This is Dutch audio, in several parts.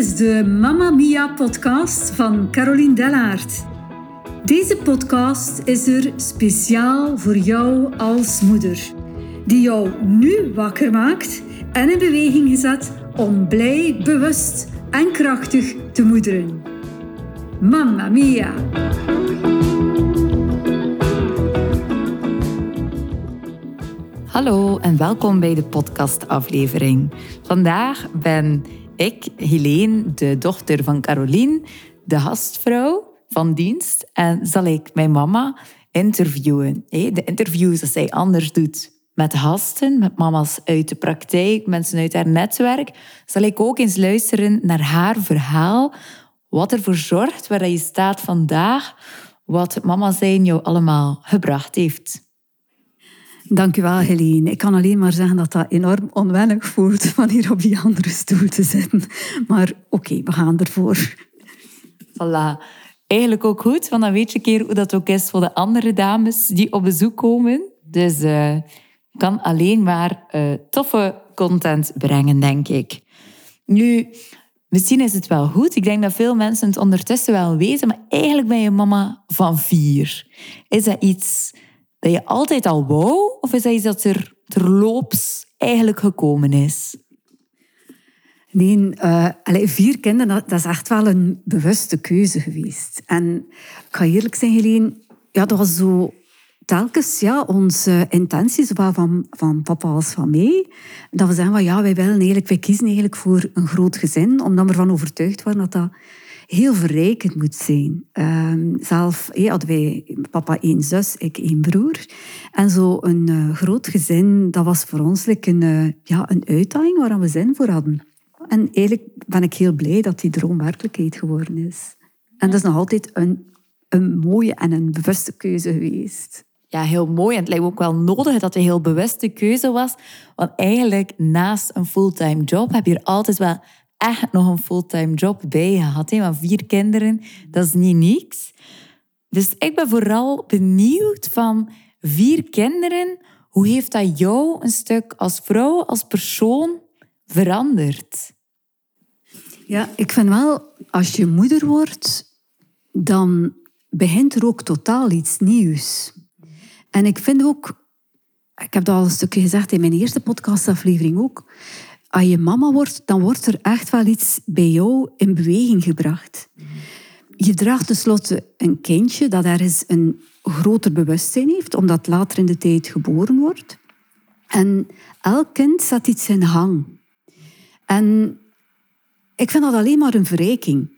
is de Mamma Mia podcast van Caroline Dellaert. Deze podcast is er speciaal voor jou als moeder, die jou nu wakker maakt en in beweging gezet om blij, bewust en krachtig te moederen. Mamma Mia! Hallo en welkom bij de podcastaflevering. Vandaag ben ik, Helene, de dochter van Caroline, de gastvrouw van dienst. En zal ik mijn mama interviewen. De interviews dat zij anders doet met gasten, met mama's uit de praktijk, mensen uit haar netwerk, zal ik ook eens luisteren naar haar verhaal. Wat ervoor zorgt waar je staat vandaag, wat mama zijn jou allemaal gebracht heeft. Dank u wel, Helene. Ik kan alleen maar zeggen dat dat enorm onwennig voelt van hier op die andere stoel te zitten. Maar oké, we gaan ervoor. Voilà. Eigenlijk ook goed, want dan weet je een keer hoe dat ook is voor de andere dames die op bezoek komen. Dus uh, kan alleen maar uh, toffe content brengen, denk ik. Nu, misschien is het wel goed. Ik denk dat veel mensen het ondertussen wel weten, maar eigenlijk ben je mama van vier. Is dat iets dat je altijd al wou? Of is dat dat er terloops eigenlijk gekomen is? Nee, uh, vier kinderen, dat, is echt wel een bewuste keuze geweest. En ik ga eerlijk zijn, ja, dat was zo telkens ja, onze intenties, zowel van, van papa als van mij, dat we zeggen, van, ja, wij, willen eigenlijk, kiezen eigenlijk voor een groot gezin, omdat we ervan overtuigd waren dat dat heel verrijkend moet zijn. Um, zelf hadden wij papa één zus, ik één broer. En zo een uh, groot gezin, dat was voor ons like een, uh, ja, een uitdaging waar we zin voor hadden. En eigenlijk ben ik heel blij dat die droom werkelijkheid geworden is. En dat is nog altijd een, een mooie en een bewuste keuze geweest. Ja, heel mooi. En het lijkt ook wel nodig dat het een heel bewuste keuze was. Want eigenlijk naast een fulltime job heb je er altijd wel echt nog een fulltime job bij gehad. Hè? Maar vier kinderen, dat is niet niks. Dus ik ben vooral benieuwd van vier kinderen, hoe heeft dat jou een stuk als vrouw, als persoon veranderd? Ja, ik vind wel, als je moeder wordt, dan begint er ook totaal iets nieuws. En ik vind ook, ik heb dat al een stukje gezegd in mijn eerste podcastaflevering ook, als je mama wordt, dan wordt er echt wel iets bij jou in beweging gebracht. Je draagt tenslotte een kindje dat ergens een groter bewustzijn heeft, omdat later in de tijd geboren wordt. En elk kind zet iets in hang. En ik vind dat alleen maar een verrijking.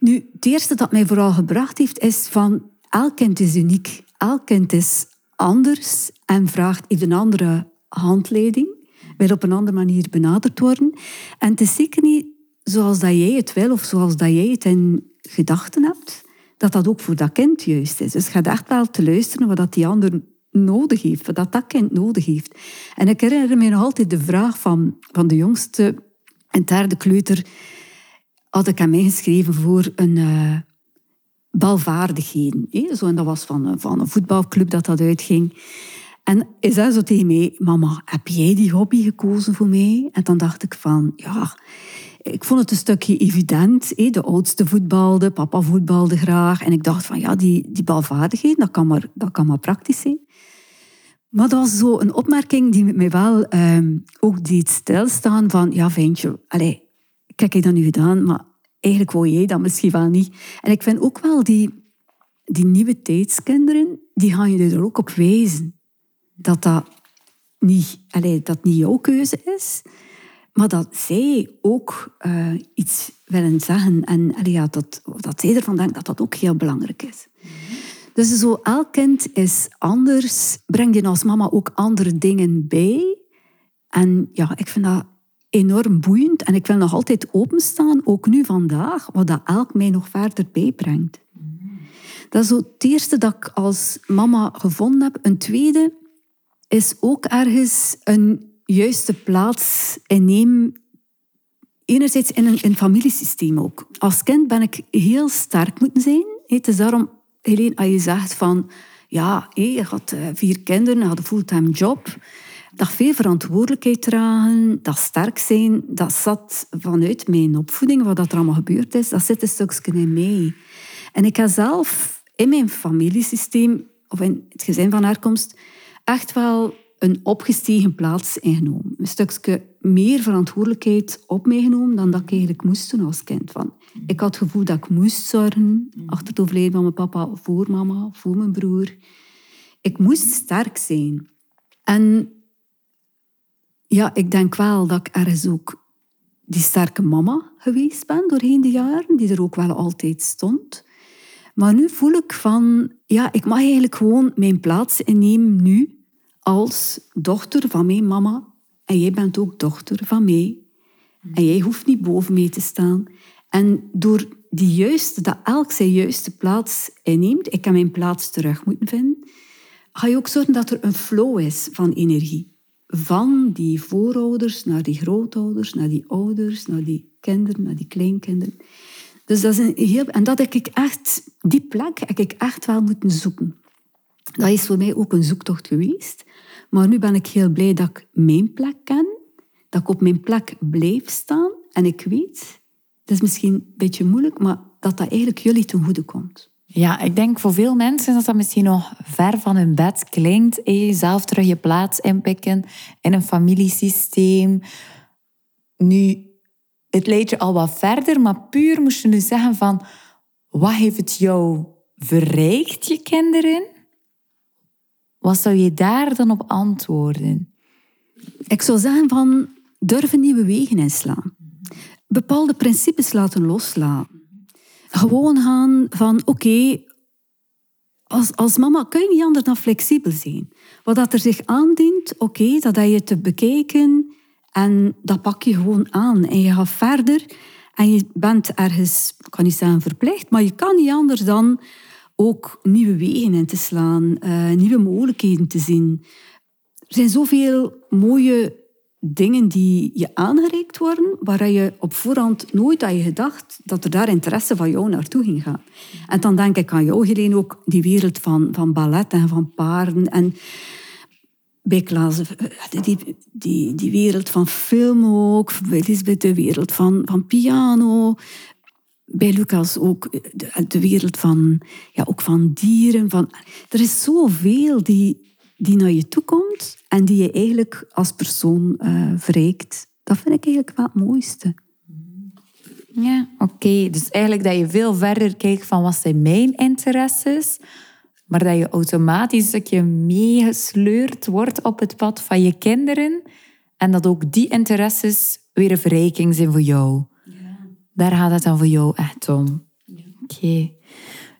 Nu, het eerste dat mij vooral gebracht heeft, is van elk kind is uniek. Elk kind is anders en vraagt even een andere handleiding wil op een andere manier benaderd worden. En het is zeker niet zoals dat jij het wil of zoals dat jij het in gedachten hebt, dat dat ook voor dat kind juist is. Dus ga echt wel te luisteren wat dat die ander nodig heeft, wat dat, dat kind nodig heeft. En ik herinner me nog altijd de vraag van, van de jongste en derde kleuter, had ik aan mij geschreven voor een uh, balvaardigheden. Zo, en dat was van, van een voetbalclub dat dat uitging. En is zei zo tegen mij, mama, heb jij die hobby gekozen voor mij? En dan dacht ik van, ja, ik vond het een stukje evident. De oudste voetbalde, papa voetbalde graag. En ik dacht van, ja, die, die balvaardigheid, dat kan, maar, dat kan maar praktisch zijn. Maar dat was zo een opmerking die mij wel ehm, ook deed stilstaan van, ja, ventje, allez, kijk, ik dat nu gedaan, maar eigenlijk wou jij dat misschien wel niet. En ik vind ook wel die, die nieuwe tijdskinderen, die gaan je er ook op wijzen dat dat niet, allez, dat niet jouw keuze is, maar dat zij ook uh, iets willen zeggen. En allez, ja, dat, dat zij ervan denkt dat dat ook heel belangrijk is. Dus zo, elk kind is anders. Breng je als mama ook andere dingen bij. En ja, ik vind dat enorm boeiend. En ik wil nog altijd openstaan, ook nu vandaag, wat dat elk mij nog verder bijbrengt. Dat is zo het eerste dat ik als mama gevonden heb. Een tweede, is ook ergens een juiste plaats innemen. Enerzijds in een, in familiesysteem ook. Als kind ben ik heel sterk moeten zijn. Het is daarom, Helene, als je zegt van... Ja, je had eh, vier kinderen, je had een fulltime job. Dat veel verantwoordelijkheid dragen, dat sterk zijn, dat zat vanuit mijn opvoeding, wat er allemaal gebeurd is, dat zit een stukje in mij. En ik heb zelf in mijn familiesysteem, of in het gezin van herkomst, echt wel een opgestegen plaats ingenomen. Een stukje meer verantwoordelijkheid op mij genomen dan dat ik eigenlijk moest doen als kind. Van, ik had het gevoel dat ik moest zorgen achter het overlijden van mijn papa voor mama, voor mijn broer. Ik moest sterk zijn. En ja, ik denk wel dat ik ergens ook die sterke mama geweest ben doorheen de jaren, die er ook wel altijd stond. Maar nu voel ik van, ja, ik mag eigenlijk gewoon mijn plaats innemen nu als dochter van mijn mama. En jij bent ook dochter van mij. En jij hoeft niet boven mij te staan. En door die juiste, dat elk zijn juiste plaats inneemt, ik kan mijn plaats terug moeten vinden, ga je ook zorgen dat er een flow is van energie. Van die voorouders naar die grootouders, naar die ouders, naar die kinderen, naar die kleinkinderen. Dus dat is een heel... En dat heb ik echt... Die plek heb ik echt wel moeten zoeken. Dat is voor mij ook een zoektocht geweest. Maar nu ben ik heel blij dat ik mijn plek ken. Dat ik op mijn plek blijf staan. En ik weet, het is misschien een beetje moeilijk, maar dat dat eigenlijk jullie ten goede komt. Ja, ik denk voor veel mensen dat dat misschien nog ver van hun bed klinkt. zelf terug je plaats inpikken in een familiesysteem. Nu, het leidt je al wat verder, maar puur moest je nu zeggen van... Wat heeft het jou verrijkt, je kinderen? Wat zou je daar dan op antwoorden? Ik zou zeggen van durven nieuwe wegen inslaan. Bepaalde principes laten loslaten. Gewoon gaan van oké, als, als mama kun je niet anders dan flexibel zijn. Wat dat er zich aandient, oké, dat heb je te bekijken en dat pak je gewoon aan. En je gaat verder en je bent ergens, ik kan niet zeggen verplicht, maar je kan niet anders dan ook nieuwe wegen in te slaan, uh, nieuwe mogelijkheden te zien. Er zijn zoveel mooie dingen die je aangereikt worden, waar je op voorhand nooit had je gedacht dat er daar interesse van jou naartoe ging gaan. En dan denk ik aan jou, Helene, ook die wereld van, van ballet en van paarden. En bij Klaas, eh, die, die, die wereld van film ook, bij de wereld van, van piano, bij Lucas ook de, de, wereld van, ja, ook van dieren. Van, er is zoveel die, die naar je toe komt en die je eigenlijk als persoon uh, verrijkt. Dat vind ik eigenlijk wel het mooiste. Ja, oké. Dus eigenlijk dat je veel verder kijkt van wat zijn mijn interesses, maar dat je automatisch een stukje meegesleurd wordt op het pad van je kinderen en dat ook die interesses weer een verrijking zijn voor jou. Daar gaat het dan voor jou echt om. Oké.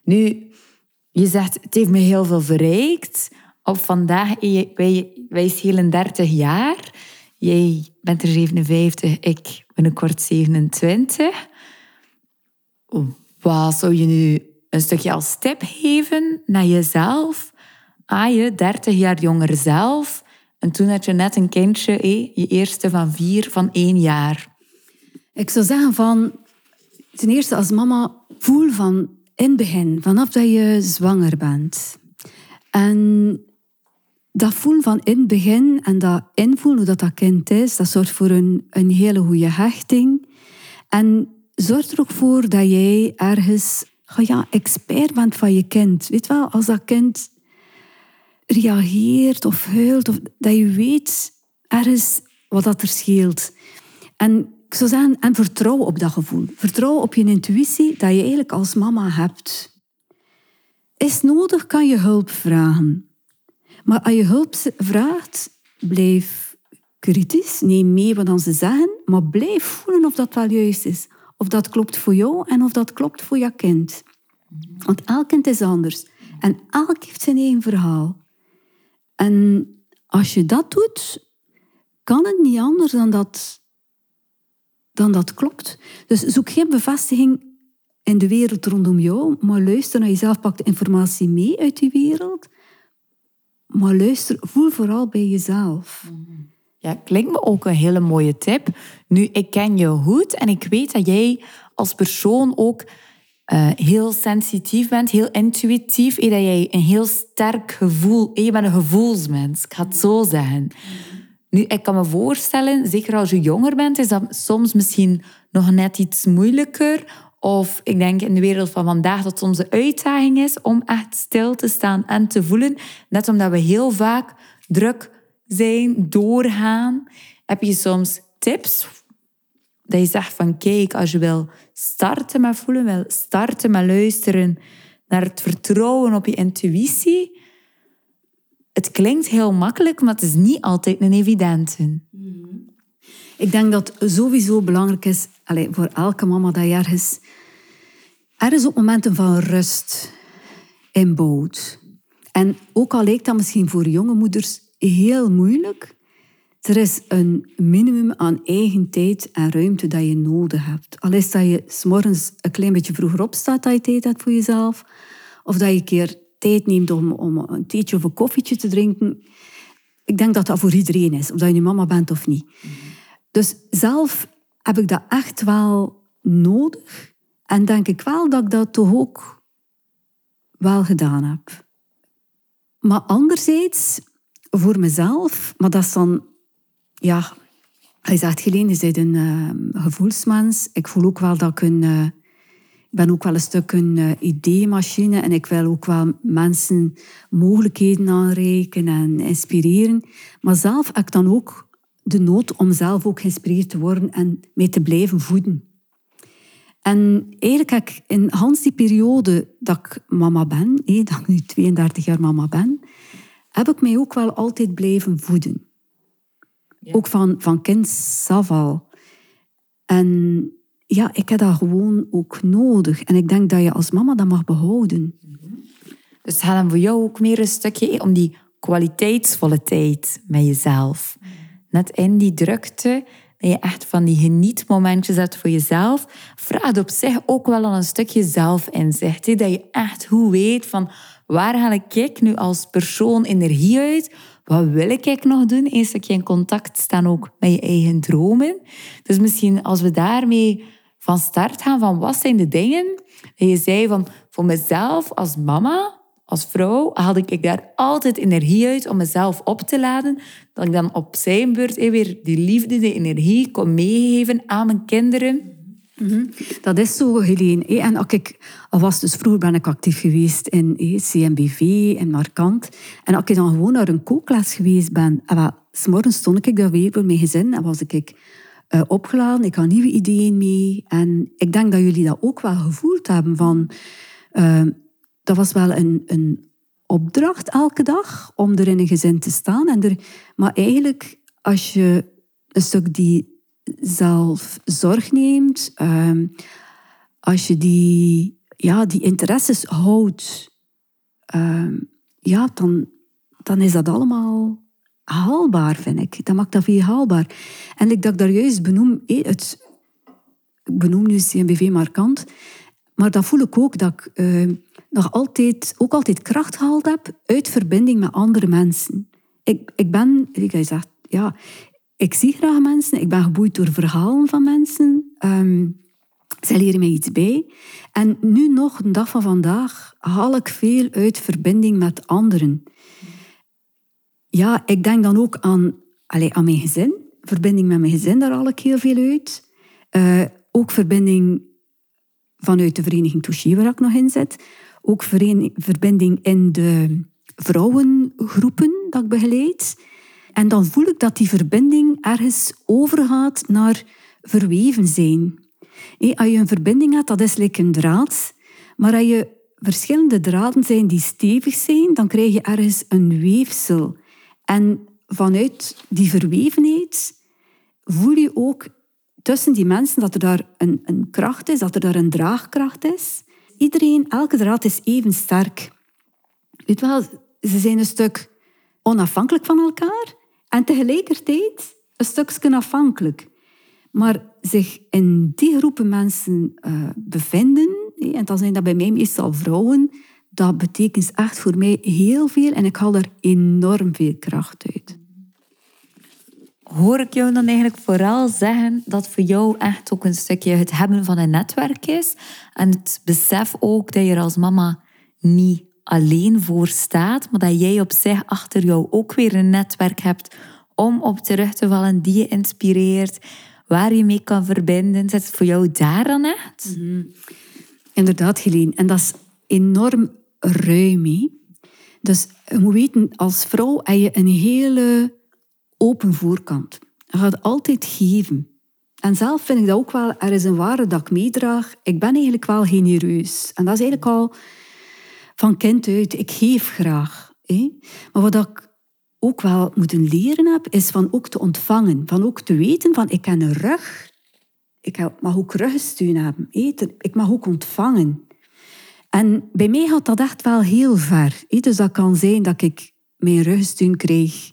Nu, je zegt, het heeft me heel veel verrijkt. Op vandaag, wij, wij schelen 30 jaar. Jij bent er 57, ik binnenkort 27. Wat zou je nu een stukje als tip geven naar jezelf? Ah, je 30 jaar jonger zelf. En toen had je net een kindje, je eerste van vier, van één jaar. Ik zou zeggen van, ten eerste als mama voel van in het begin, vanaf dat je zwanger bent. En dat voelen van in het begin en dat invoelen hoe dat, dat kind is, dat zorgt voor een, een hele goede hechting. En zorgt er ook voor dat jij ergens ja, expert bent van je kind. Weet wel, als dat kind reageert of huilt, of dat je weet ergens wat dat er scheelt. En ik zou zeggen, en vertrouw op dat gevoel. Vertrouw op je intuïtie dat je eigenlijk als mama hebt. Is nodig, kan je hulp vragen. Maar als je hulp vraagt, blijf kritisch. Neem mee wat ze zeggen, maar blijf voelen of dat wel juist is. Of dat klopt voor jou en of dat klopt voor je kind. Want elk kind is anders. En elk heeft zijn eigen verhaal. En als je dat doet, kan het niet anders dan dat dan dat klopt. Dus zoek geen bevestiging in de wereld rondom jou, maar luister naar jezelf, pak de informatie mee uit die wereld. Maar luister, voel vooral bij jezelf. Ja, klinkt me ook een hele mooie tip. Nu, ik ken je goed en ik weet dat jij als persoon ook uh, heel sensitief bent, heel intuïtief. dat jij een heel sterk gevoel... Je bent een gevoelsmens, ik ga het zo zeggen. Nu, ik kan me voorstellen, zeker als je jonger bent, is dat soms misschien nog net iets moeilijker. Of ik denk in de wereld van vandaag dat soms een uitdaging is om echt stil te staan en te voelen. Net omdat we heel vaak druk zijn, doorgaan. Heb je soms tips dat je zegt van kijk, als je wil starten met voelen, wil starten met luisteren naar het vertrouwen op je intuïtie. Het klinkt heel makkelijk, maar het is niet altijd een evidente. Ik denk dat sowieso belangrijk is allez, voor elke mama dat je ergens, op momenten van rust inbouwt. En ook al lijkt dat misschien voor jonge moeders heel moeilijk, er is een minimum aan eigen tijd en ruimte dat je nodig hebt. Al is dat je s'morgens een klein beetje vroeger opstaat dat je tijd hebt voor jezelf, of dat je een keer tijd neemt om, om een theetje of een koffietje te drinken. Ik denk dat dat voor iedereen is, of dat je nu mama bent of niet. Dus zelf heb ik dat echt wel nodig. En denk ik wel dat ik dat toch ook wel gedaan heb. Maar anderzijds, voor mezelf, maar dat is dan, ja, hij zegt Helene, je bent een uh. Ik voel ook wel dat ik een, uh, ik ben ook wel een stuk een uh, ideemachine en ik wil ook wel mensen mogelijkheden aanreiken en inspireren. Maar zelf heb ik dan ook de nood om zelf ook geïnspireerd te worden en mee te blijven voeden. En eigenlijk heb ik in Hans die periode dat ik mama ben, dat ik nu 32 jaar mama ben, heb ik mij ook wel altijd blijven voeden. Ja. Ook van, van kind af al. En ja, ik heb dat gewoon ook nodig. En ik denk dat je als mama dat mag behouden. Dus het gaat dan voor jou ook meer een stukje om die kwaliteitsvolle tijd met jezelf. Net in die drukte, dat je echt van die genietmomentjes hebt voor jezelf, vraagt op zich ook wel een stukje zelfinzicht. Dat je echt goed weet van waar haal ik nu als persoon energie uit? Wat wil ik nog doen? Eens dat je in contact staan ook met je eigen dromen. Dus misschien als we daarmee van start gaan van wat zijn de dingen dat je zei van voor mezelf als mama, als vrouw, haalde ik daar altijd energie uit om mezelf op te laden. Dat ik dan op zijn beurt weer die liefde, die energie kon meegeven aan mijn kinderen. -hmm. Dat is zo, Helene. En als ik, was dus vroeger ben ik actief geweest in CMBV, in Markant. En als ik dan gewoon naar een kookles geweest ben, en wel, s'morgens stond ik daar weer voor mijn gezin en was ik uh, opgeladen. Ik had nieuwe ideeën mee. En ik denk dat jullie dat ook wel gevoeld hebben van... Uh, dat was wel een, een opdracht elke dag om er in een gezin te staan. En er, maar eigenlijk, als je een stuk die zelf zorg neemt, um, als je die, ja, die interesses houdt, um, ja, dan, dan is dat allemaal haalbaar, vind ik. Dat maakt dat veel haalbaar. En ik dat ik daar juist benoem, het, ik benoem nu CMBV markant, maar dat voel ik ook dat ik uh, nog altijd, ook altijd kracht gehaald heb uit verbinding met andere mensen. Ik, ik ben, ik gezegd, ja, ik zie graag mensen, ik ben geboeid door verhalen van mensen. Um, zij leren mij iets bij. En nu nog, een dag van vandaag, haal ik veel uit verbinding met anderen. Ja, ik denk dan ook aan, allez, aan mijn gezin. Verbinding met mijn gezin, daar haal ik heel veel uit. Uh, ook verbinding vanuit de vereniging Touché, waar ik nog in zit. Ook verbinding in de vrouwengroepen dat ik begeleid. En dan voel ik dat die verbinding ergens overgaat naar verweven zijn. als je een verbinding hebt, dat is like een draad. Maar als je verschillende draden zijn die stevig zijn, dan krijg je ergens een weefsel. En vanuit die verwevenheid voel je ook tussen die mensen dat er daar een, kracht is, dat er daar een draagkracht is. Iedereen, elke draad is even sterk. Weet wel, ze zijn een stuk onafhankelijk van elkaar en tegelijkertijd een stukje afhankelijk. Maar zich in die groepen mensen uh, bevinden, en dan zijn dat bij mij meestal vrouwen, dat betekent echt voor mij heel veel en ik haal daar enorm veel kracht uit hoor ik jou dan eigenlijk vooral zeggen dat voor jou echt ook een stukje het hebben van een netwerk is. En het besef ook dat je er als mama niet alleen voor staat, maar dat jij op zich achter jou ook weer een netwerk hebt om op terug te vallen, die je inspireert, waar je mee kan verbinden? Zit het voor jou daar dan echt? Mhm. Inderdaad, Helene. En dat is enorm ruim. Dus je moet weten, als vrouw heb je een hele open voorkant. Je gaat altijd geven. En zelf vind ik dat ook wel, er is een waarde dat ik meedraag. Ik ben eigenlijk wel genereus. En dat is eigenlijk al van kind uit. Ik geef graag. Maar wat ik ook wel moeten leren heb, is van ook te ontvangen. Van ook te weten van, ik heb een rug. Ik mag ook rugsteun hebben. Ik mag ook ontvangen. En bij mij gaat dat echt wel heel ver. Dus dat kan zijn dat ik mijn rugsteun krijg,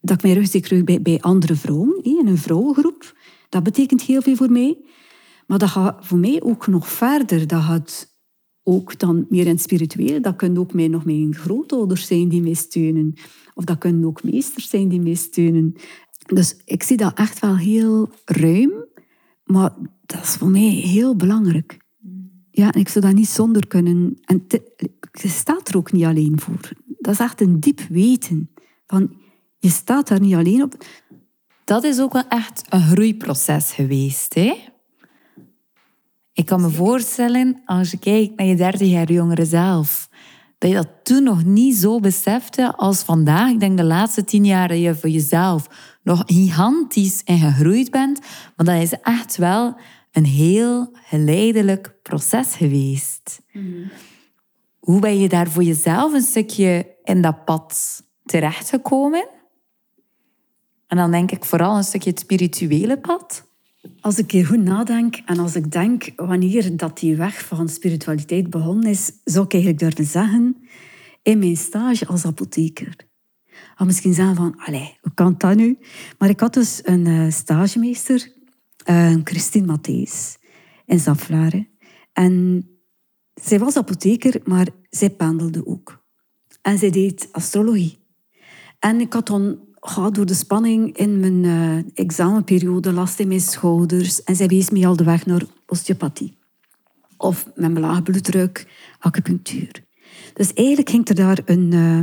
dat ik mijn rugsteun krijg bij, andere vrouwen, in een vrouwengroep. Dat betekent heel veel voor mij. Maar dat gaat voor mij ook nog verder. Dat gaat ook dan meer in het spirituele. Dat kunnen ook mij, nog mijn grootouders zijn die mij steunen. Of dat kunnen ook meesters zijn die mij steunen. Dus ik zie dat echt wel heel ruim. Maar dat is voor mij heel belangrijk. Ja, en ik zou dat niet zonder kunnen. En je staat er ook niet alleen voor. Dat is echt een diep weten. Van, je staat daar niet alleen op. Dat is ook wel echt een groeiproces geweest, hè? Ik kan me voorstellen, als je kijkt naar je 30 jaar jongere zelf, dat je dat toen nog niet zo besefte als vandaag. Ik denk de laatste tien jaar dat je voor jezelf nog gigantisch en gegroeid bent. Maar dat is echt wel een heel geleidelijk proces geweest. Mhm. Hoe ben je daar voor jezelf een stukje in dat pad terechtgekomen? En dan denk ik vooral een stukje het spirituele pad. Als ik hier goed nadenk en als ik denk wanneer dat die weg van spiritualiteit begonnen is, zou ik eigenlijk durven zeggen, in mijn stage als apotheker. Of misschien zeggen van, allee, hoe kan dat nu? Maar ik had dus een uh, stagemeester, uh, Christine Matthijs, in Zaflaren. En zij was apotheker, maar zij pendelde ook. En zij deed astrologie. En ik had dan door de spanning in mijn uh, examenperiode, last in mijn schouders. En zij wees me al de weg naar osteopathie. Of met mijn lage bloeddruk, acupunctuur. Dus eigenlijk ging er daar een, uh,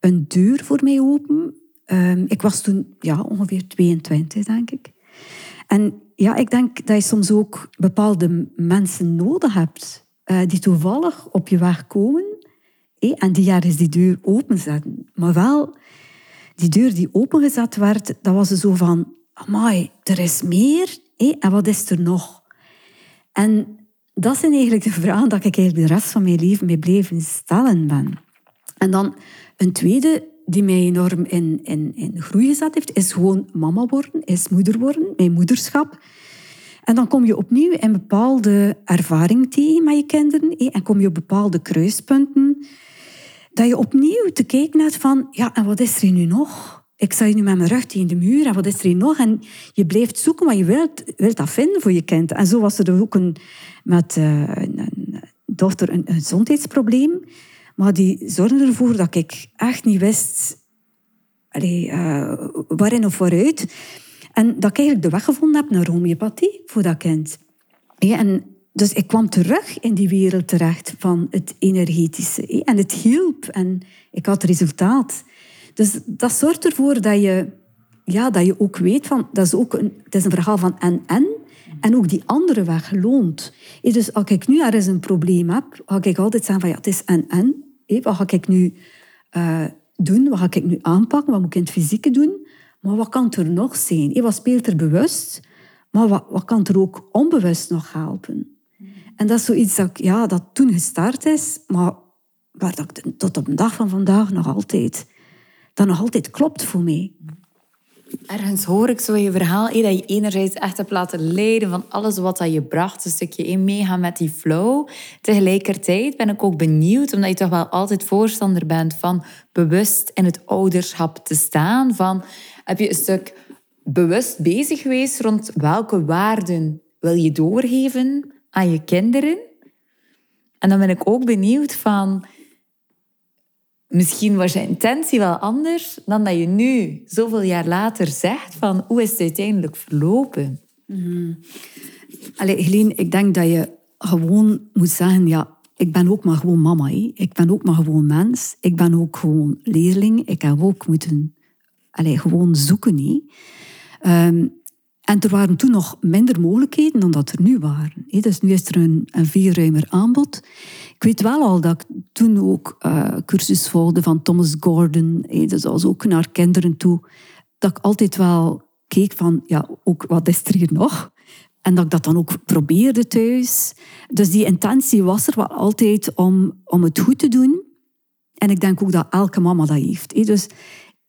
een deur voor mij open. Um, ik was toen ja, ongeveer 22, denk ik. En ja, ik denk dat je soms ook bepaalde mensen nodig hebt uh, die toevallig op je weg komen eh, en die ergens die deur openzetten. Maar wel die deur die opengezet werd, dat was zo van, amai, er is meer, hé, en wat is er nog? En dat zijn eigenlijk de vragen dat ik eigenlijk de rest van mijn leven mee blijven stellen ben. En dan een tweede die mij enorm in, in, in groei gezet heeft, is gewoon mama worden, is moeder worden, mijn moederschap. En dan kom je opnieuw in bepaalde ervaringen tegen met je kinderen en kom je op bepaalde kruispunten dat je opnieuw te kijken hebt van, ja, en wat is er nu nog? Ik sta nu met mijn rug tegen de muur, en wat is er hier nog? En je blijft zoeken, maar je wilt, wilt dat vinden voor je kind. En zo was er ook een, met uh, een, dochter een, gezondheidsprobleem. Maar die zorgde ervoor dat ik echt niet wist uh, waarin of waaruit. En dat ik eigenlijk de weg gevonden heb naar homeopathie voor dat kind. Ja, en dus ik kwam terug in die wereld terecht van het energetische. En het hielp en ik had resultaat. Dus dat zorgt ervoor dat je, ja, dat je ook weet van... Dat is ook een, het is een verhaal van en-en. En ook die andere weg loont. Dus als ik nu ergens een probleem heb, ga ik altijd zeggen van ja, het is en-en. Wat ga ik nu uh, doen? Wat ga ik nu aanpakken? Wat moet ik in het fysieke doen? Maar wat kan er nog zijn? Wat speelt er bewust? Maar wat, wat kan er ook onbewust nog helpen? En dat is zoiets dat, ja, dat toen gestart is, maar waar dat tot op de dag van vandaag nog altijd, dat nog altijd klopt voor mij. Ergens hoor ik zo in je verhaal dat je enerzijds echt hebt laten leiden van alles wat dat je bracht, een stukje in meegaan met die flow. Tegelijkertijd ben ik ook benieuwd, omdat je toch wel altijd voorstander bent van bewust in het ouderschap te staan. Van, heb je een stuk bewust bezig geweest rond welke waarden wil je doorgeven aan je kinderen. En dan ben ik ook benieuwd van... Misschien was je intentie wel anders dan dat je nu, zoveel jaar later, zegt van hoe is het uiteindelijk verlopen? Mm. Helene, ik denk dat je gewoon moet zeggen, ja, ik ben ook maar gewoon mama. Ik ben ook maar gewoon mens. Ik ben ook gewoon leerling. Ik heb ook moeten allee, gewoon zoeken. En er waren toen nog minder mogelijkheden dan dat er nu waren. Dus nu is er een, een veel ruimer aanbod. Ik weet wel al dat ik toen ook uh, cursus volgde van Thomas Gordon. Dus ook naar kinderen toe. Dat ik altijd wel keek van, ja, ook wat is er hier nog? En dat ik dat dan ook probeerde thuis. Dus die intentie was er wel altijd om, om het goed te doen. En ik denk ook dat elke mama dat heeft. Dus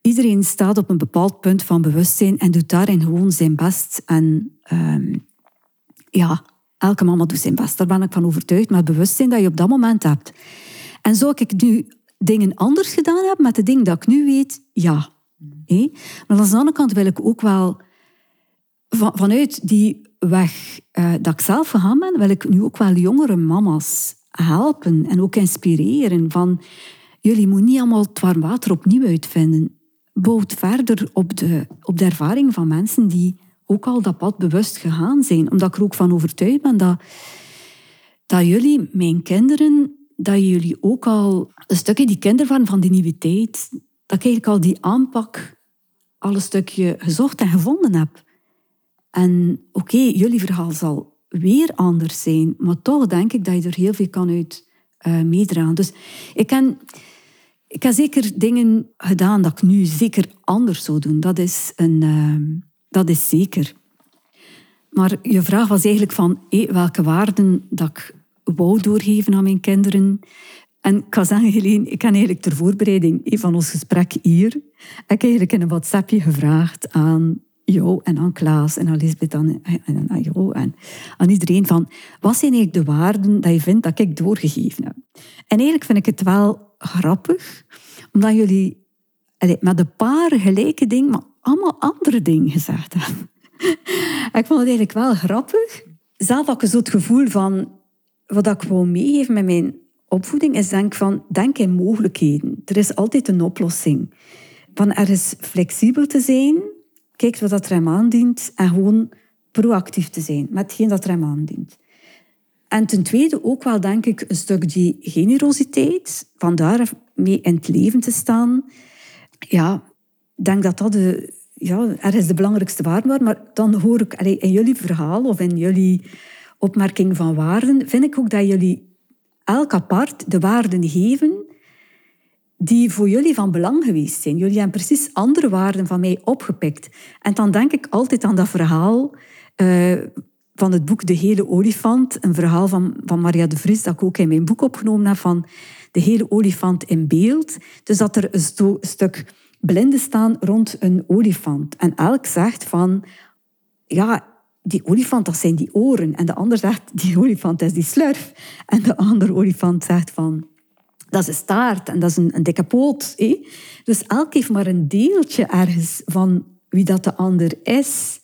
iedereen staat op een bepaald punt van bewustzijn en doet daarin gewoon zijn best. En ehm, ja, elke mama doet zijn best. Daar ben ik van overtuigd. Maar het bewustzijn dat je op dat moment hebt. En zou ik nu dingen anders gedaan hebben met de dingen dat ik nu weet? Ja. Maar aan de andere kant wil ik ook wel vanuit die weg uh, dat ik zelf gegaan ben, wil ik nu ook wel jongere mama's helpen en ook inspireren van jullie moeten niet allemaal het warm water opnieuw uitvinden. Bouw verder op de, op de ervaring van mensen die ook al dat pad bewust gegaan zijn. Omdat ik er ook van overtuigd ben dat, dat jullie, mijn kinderen, dat jullie ook al een stukje die kindervan van die nieuwe tijd, dat ik eigenlijk al die aanpak al een stukje gezocht en gevonden heb. En oké, jullie verhaal zal weer anders zijn, maar toch denk ik dat je er heel veel kan uit uh, meedragen. Dus ik ken ik heb zeker dingen gedaan dat ik nu zeker anders zou doen. Dat is, een, uh, dat is zeker. Maar je vraag was eigenlijk van welke waarden dat ik wou doorgeven aan mijn kinderen. En ik kan ik heb eigenlijk ter voorbereiding van ons gesprek hier, ik heb eigenlijk in een WhatsAppje gevraagd aan jou en aan Klaas en aan Lisbeth en, en aan jou en aan iedereen van wat zijn eigenlijk de waarden dat je vindt dat ik doorgegeven heb. En eigenlijk vind ik het wel grappig, omdat jullie met een paar gelijke dingen, maar allemaal andere dingen gezegd hebben. ik vond het eigenlijk wel grappig. Zelf had ik het gevoel van, wat ik wou meegeven met mijn opvoeding, is denk van, denk in mogelijkheden. Er is altijd een oplossing. Van ergens flexibel te zijn, kijk wat er hem aandient en gewoon proactief te zijn met hetgeen dat er hem aandient. En ten tweede ook wel, denk ik, een stuk die generositeit, van daar mee in het leven te staan. Ja, ik denk dat dat de, ja, is de belangrijkste waarde Maar dan hoor ik allee, in jullie verhaal of in jullie opmerking van waarden, vind ik ook dat jullie elk apart de waarden geven die voor jullie van belang geweest zijn. Jullie hebben precies andere waarden van mij opgepikt. En dan denk ik altijd aan dat verhaal uh, van het boek De Hele Olifant. Een verhaal van, van Maria de Vries, dat ik ook in mijn boek opgenomen heb, van De Hele Olifant in beeld. Dus dat er een, stuk blinden staan rond een olifant. En elk zegt van, ja, die olifant, dat zijn die oren. En de ander zegt, die olifant is die slurf. En de andere olifant zegt van, dat is een staart en dat is een, dikke poot. Dus elk heeft maar een deeltje ergens van wie dat de ander is.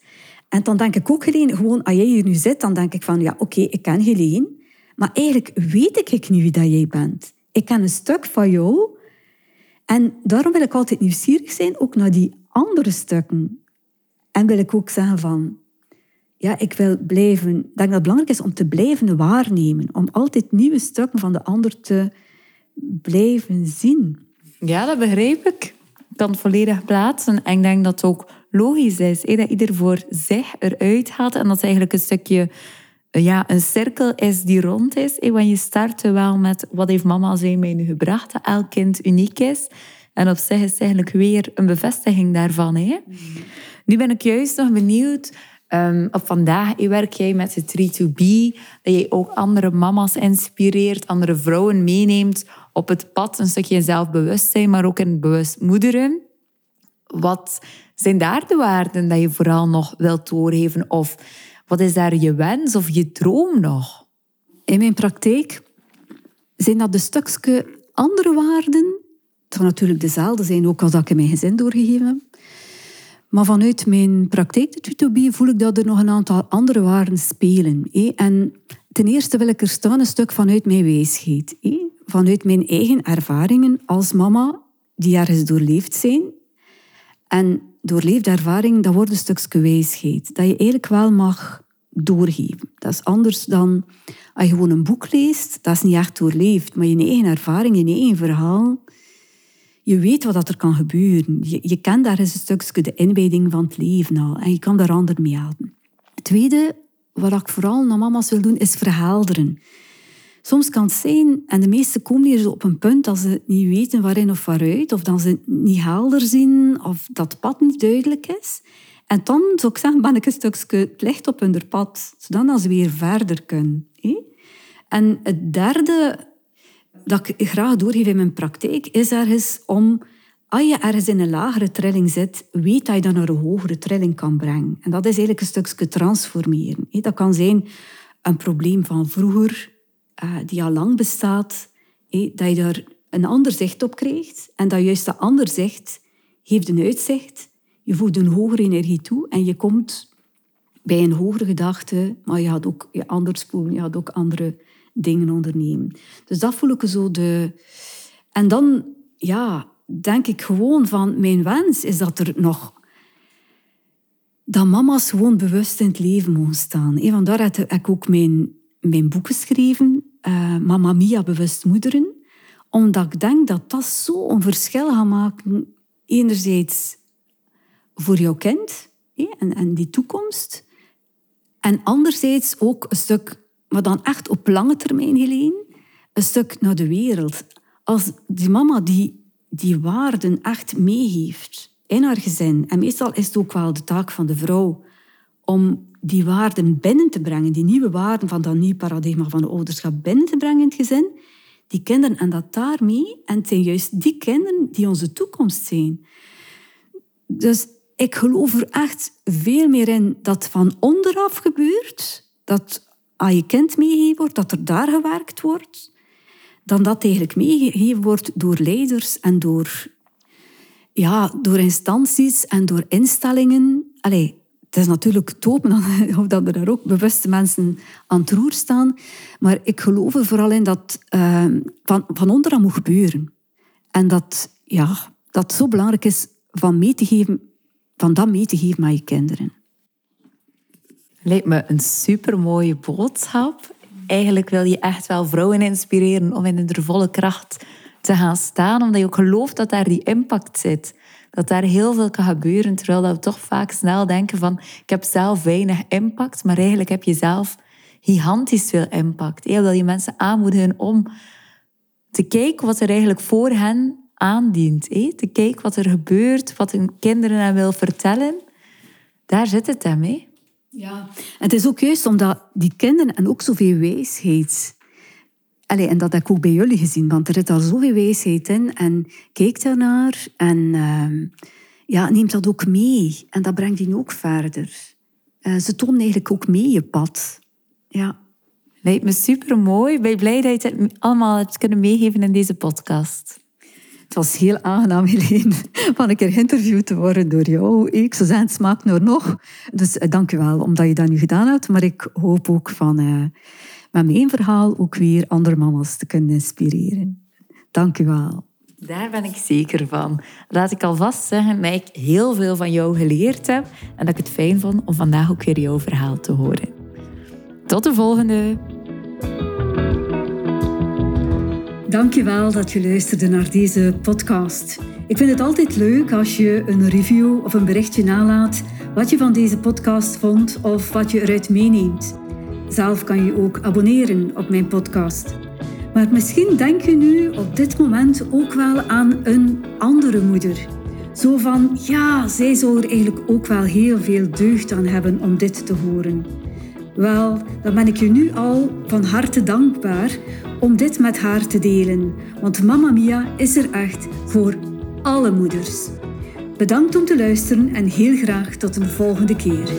En dan denk ik ook, Helene, gewoon als jij hier nu zit, dan denk ik van, ja, oké, ik ken Helene, maar eigenlijk weet ik niet wie dat jij bent. Ik ken een stuk van jou en daarom wil ik altijd nieuwsgierig zijn, ook naar die andere stukken. En wil ik ook zeggen van, ja, ik wil blijven, denk dat het belangrijk is om te blijven waarnemen, om altijd nieuwe stukken van de ander te blijven zien. Ja, dat begrijp ik. Ik kan het volledig plaatsen. En ik denk dat ook logisch is dat ieder voor zich eruit gaat. En dat het eigenlijk een stukje ja, een cirkel is die rond is. Want je start wel met wat heeft mama zijn mij nu gebracht, dat elk kind uniek is. En op zich is het eigenlijk weer een bevestiging daarvan. Hè? Nu ben ik juist nog benieuwd. Um, op vandaag werk jij met de 3-to-be, dat jij ook andere mama's inspireert, andere vrouwen meeneemt op het pad, een stukje zelfbewustzijn, maar ook in bewust moederen. Wat zijn daar de waarden dat je vooral nog wilt doorgeven? Of wat is daar je wens of je droom nog? In mijn praktijk zijn dat de stukje andere waarden. Het gaan natuurlijk dezelfde zijn, ook als ik in mijn gezin doorgegeven heb. Maar vanuit mijn praktijk, de tutobie, voel ik dat er nog een aantal andere waarden spelen. En ten eerste wil ik er staan een stuk vanuit mijn wijsheid. Vanuit mijn eigen ervaringen als mama, die ergens doorleefd zijn. En doorleefde ervaring, dat wordt een stukje wijsheid. Dat je eigenlijk wel mag doorgeven. Dat is anders dan als je gewoon een boek leest. Dat is niet echt doorleefd. Maar je eigen ervaring, je eigen verhaal, je weet wat er kan gebeuren. Je, je kent daar eens een stukje de inwijding van het leven al. En je kan daar ander mee helpen. Het tweede, wat ik vooral naar mama's wil doen, is verhelderen. Soms kan het zijn, en de meesten komen hier op een punt dat ze niet weten waarin of waaruit, of dat ze niet helder zien, of dat het pad niet duidelijk is. En dan zou ik zeggen, ben ik een stukje het licht op hun pad, zodat ze weer verder kunnen. En het derde dat ik graag doorgeef in mijn praktijk, is ergens om, als je ergens in een lagere trilling zit, weet dat je dat naar een hogere trilling kan brengen. En dat is eigenlijk een stukje transformeren. Dat kan zijn een probleem van vroeger, eh, die al lang bestaat, dat je daar een ander zicht op krijgt en dat juist dat ander zicht geeft een uitzicht. Je voegt een hogere energie toe en je komt bij een hogere gedachte, maar je had ook je anders je had ook andere dingen ondernemen. Dus dat voel ik zo de... En dan, ja, denk ik gewoon van... Mijn wens is dat er nog... Dat mama's gewoon bewust in het leven mogen staan. Van vandaar heb ik ook mijn, mijn boek geschreven. Uh, Mama Mia, Bewust Moederen. Omdat ik denk dat dat zo verschil gaat maken. Enerzijds voor jouw kind en, en die toekomst. En anderzijds ook een stuk maar dan echt op lange termijn, Helene, een stuk naar de wereld. Als die mama die, die waarden echt meegeeft in haar gezin, en meestal is het ook wel de taak van de vrouw om die waarden binnen te brengen, die nieuwe waarden van dat nieuwe paradigma van de ouderschap binnen te brengen in het gezin, die kinderen en dat daarmee, en het zijn juist die kinderen die onze toekomst zijn. Dus ik geloof er echt veel meer in dat van onderaf gebeurt, dat aan je kind meegegeven wordt, dat er daar gewerkt wordt, dan dat eigenlijk meegegeven wordt door leiders en door, ja, door instanties en door instellingen. Allee, het is natuurlijk top of dat er daar ook bewuste mensen aan het roer staan. Maar ik geloof er vooral in dat uh, van, van onderaan moet gebeuren. En dat, ja, dat zo belangrijk is van, mee te geven, van dat mee te geven aan je kinderen. Lijkt me een supermooie boodschap. Eigenlijk wil je echt wel vrouwen inspireren om in hun volle kracht te gaan staan, omdat je ook gelooft dat daar die impact zit. Dat daar heel veel kan gebeuren, terwijl we toch vaak snel denken van ik heb zelf weinig impact, maar eigenlijk heb je zelf gigantisch veel impact. Je wil je mensen aanmoedigen om te kijken wat er eigenlijk voor hen aandient. Te kijken wat er gebeurt, wat hun kinderen hen wil vertellen. Daar zit het hem. mee. Ja, en het is ook juist omdat die kinderen en ook zoveel wijsheid. Allee, en dat heb ik ook bij jullie gezien, want er zit al zoveel wijsheid in. En kijk daarnaar en uh, ja, neemt dat ook mee. En dat brengt die ook verder. Uh, ze tonen eigenlijk ook mee je pad. Ja. Lijkt me super mooi. Ben je blij dat je het allemaal hebt kunnen meegeven in deze podcast? Het was heel aangenaam, Helene, van een keer geïnterviewd te worden door jou. Ik zou zeggen, het smaakt nog nog. Dus eh, dank je wel, omdat je dat nu gedaan hebt. Maar ik hoop ook van uh, met mijn verhaal ook weer andere mama's te kunnen inspireren. Dank je wel. Daar ben ik zeker van. Laat ik alvast zeggen dat ik heel veel van jou geleerd heb en dat ik het fijn vond om vandaag ook weer jouw verhaal te horen. Tot de volgende! Dankjewel dat je luisterde naar deze podcast. Ik vind het altijd leuk als je een review of een berichtje nalaat wat je van deze podcast vond of wat je eruit meeneemt. Zelf kan je ook abonneren op mijn podcast. Maar misschien denk je nu op dit moment ook wel aan een andere moeder. Zo van, ja, zij zou er eigenlijk ook wel heel veel deugd aan hebben om dit te horen. Wel, dan ben ik je nu al van harte dankbaar om dit met haar te delen, want Mamma Mia is er echt voor alle moeders. Bedankt om te luisteren en heel graag tot een volgende keer.